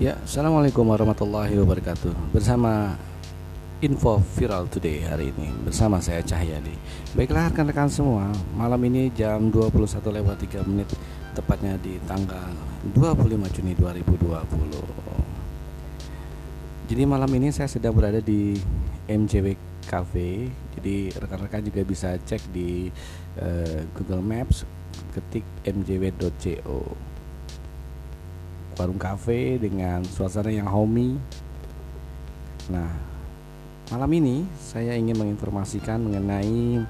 Ya, Assalamualaikum warahmatullahi wabarakatuh. Bersama Info Viral Today hari ini Bersama saya Cahyadi. Baiklah rekan-rekan semua Malam ini jam 21 lewat 3 menit Tepatnya di tanggal 25 Juni 2020 Jadi malam ini saya sedang berada di MJW Cafe. Jadi rekan-rekan juga bisa cek di uh, Google Maps Ketik mjw.co warung kafe dengan suasana yang homey. Nah, malam ini saya ingin menginformasikan mengenai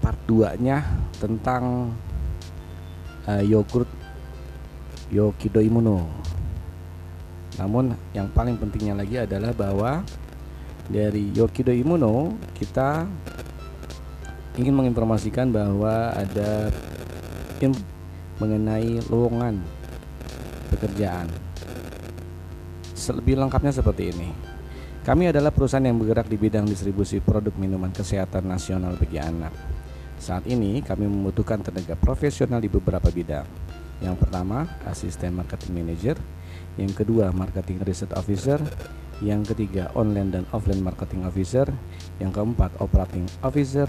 part 2-nya tentang uh, yogurt Yokido Imuno. Namun yang paling pentingnya lagi adalah bahwa dari Yokido Imuno kita ingin menginformasikan bahwa ada mengenai lowongan pekerjaan. Lebih lengkapnya seperti ini. Kami adalah perusahaan yang bergerak di bidang distribusi produk minuman kesehatan nasional bagi anak. Saat ini kami membutuhkan tenaga profesional di beberapa bidang. Yang pertama, asisten marketing manager. Yang kedua, marketing research officer. Yang ketiga, online dan offline marketing officer. Yang keempat, operating officer.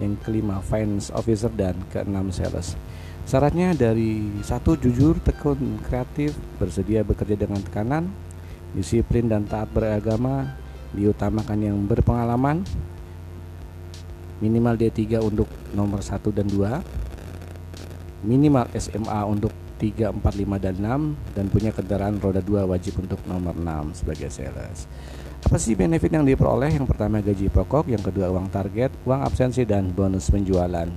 Yang kelima, finance officer dan keenam, sales. Syaratnya dari satu jujur, tekun, kreatif, bersedia bekerja dengan tekanan, disiplin dan taat beragama, diutamakan yang berpengalaman, minimal D3 untuk nomor 1 dan 2, minimal SMA untuk 3, 4, 5, dan 6, dan punya kendaraan roda 2 wajib untuk nomor 6 sebagai sales. Apa sih benefit yang diperoleh? Yang pertama gaji pokok, yang kedua uang target, uang absensi, dan bonus penjualan.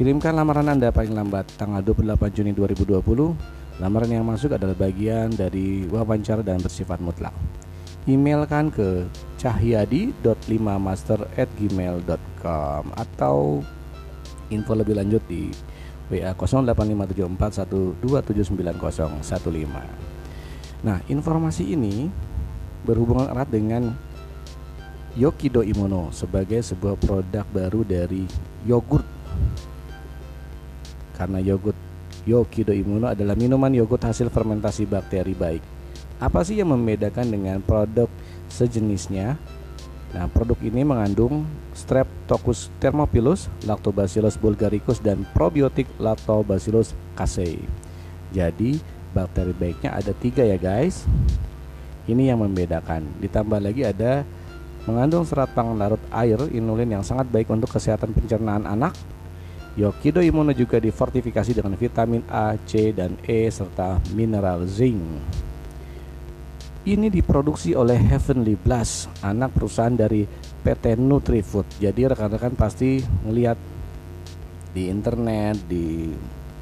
Kirimkan lamaran Anda paling lambat tanggal 28 Juni 2020. Lamaran yang masuk adalah bagian dari wawancara dan bersifat mutlak. Emailkan ke cahyadi.5master@gmail.com atau info lebih lanjut di WA 085741279015. Nah, informasi ini berhubungan erat dengan Yokido Imono sebagai sebuah produk baru dari yogurt karena yogurt Yokido Imuno adalah minuman yogurt hasil fermentasi bakteri baik. Apa sih yang membedakan dengan produk sejenisnya? Nah, produk ini mengandung Streptococcus thermophilus, Lactobacillus bulgaricus dan probiotik Lactobacillus casei. Jadi, bakteri baiknya ada tiga ya guys. Ini yang membedakan. Ditambah lagi ada mengandung serat pengarut air inulin yang sangat baik untuk kesehatan pencernaan anak, Yokido Imuno juga difortifikasi dengan vitamin A, C, dan E serta mineral zinc. Ini diproduksi oleh Heavenly Blast, anak perusahaan dari PT Nutrifood. Jadi rekan-rekan pasti melihat di internet, di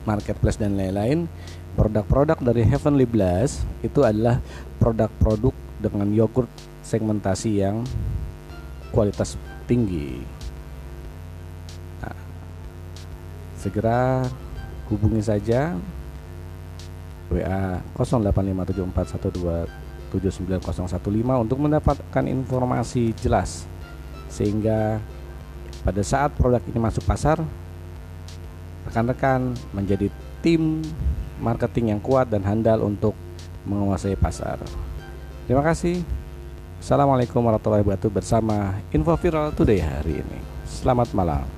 marketplace dan lain-lain, produk-produk dari Heavenly Blast itu adalah produk-produk dengan yogurt segmentasi yang kualitas tinggi. Segera hubungi saja WA 085741279015 untuk mendapatkan informasi jelas sehingga pada saat produk ini masuk pasar rekan-rekan menjadi tim marketing yang kuat dan handal untuk menguasai pasar. Terima kasih. Assalamualaikum warahmatullahi wabarakatuh bersama Info Viral Today hari ini. Selamat malam.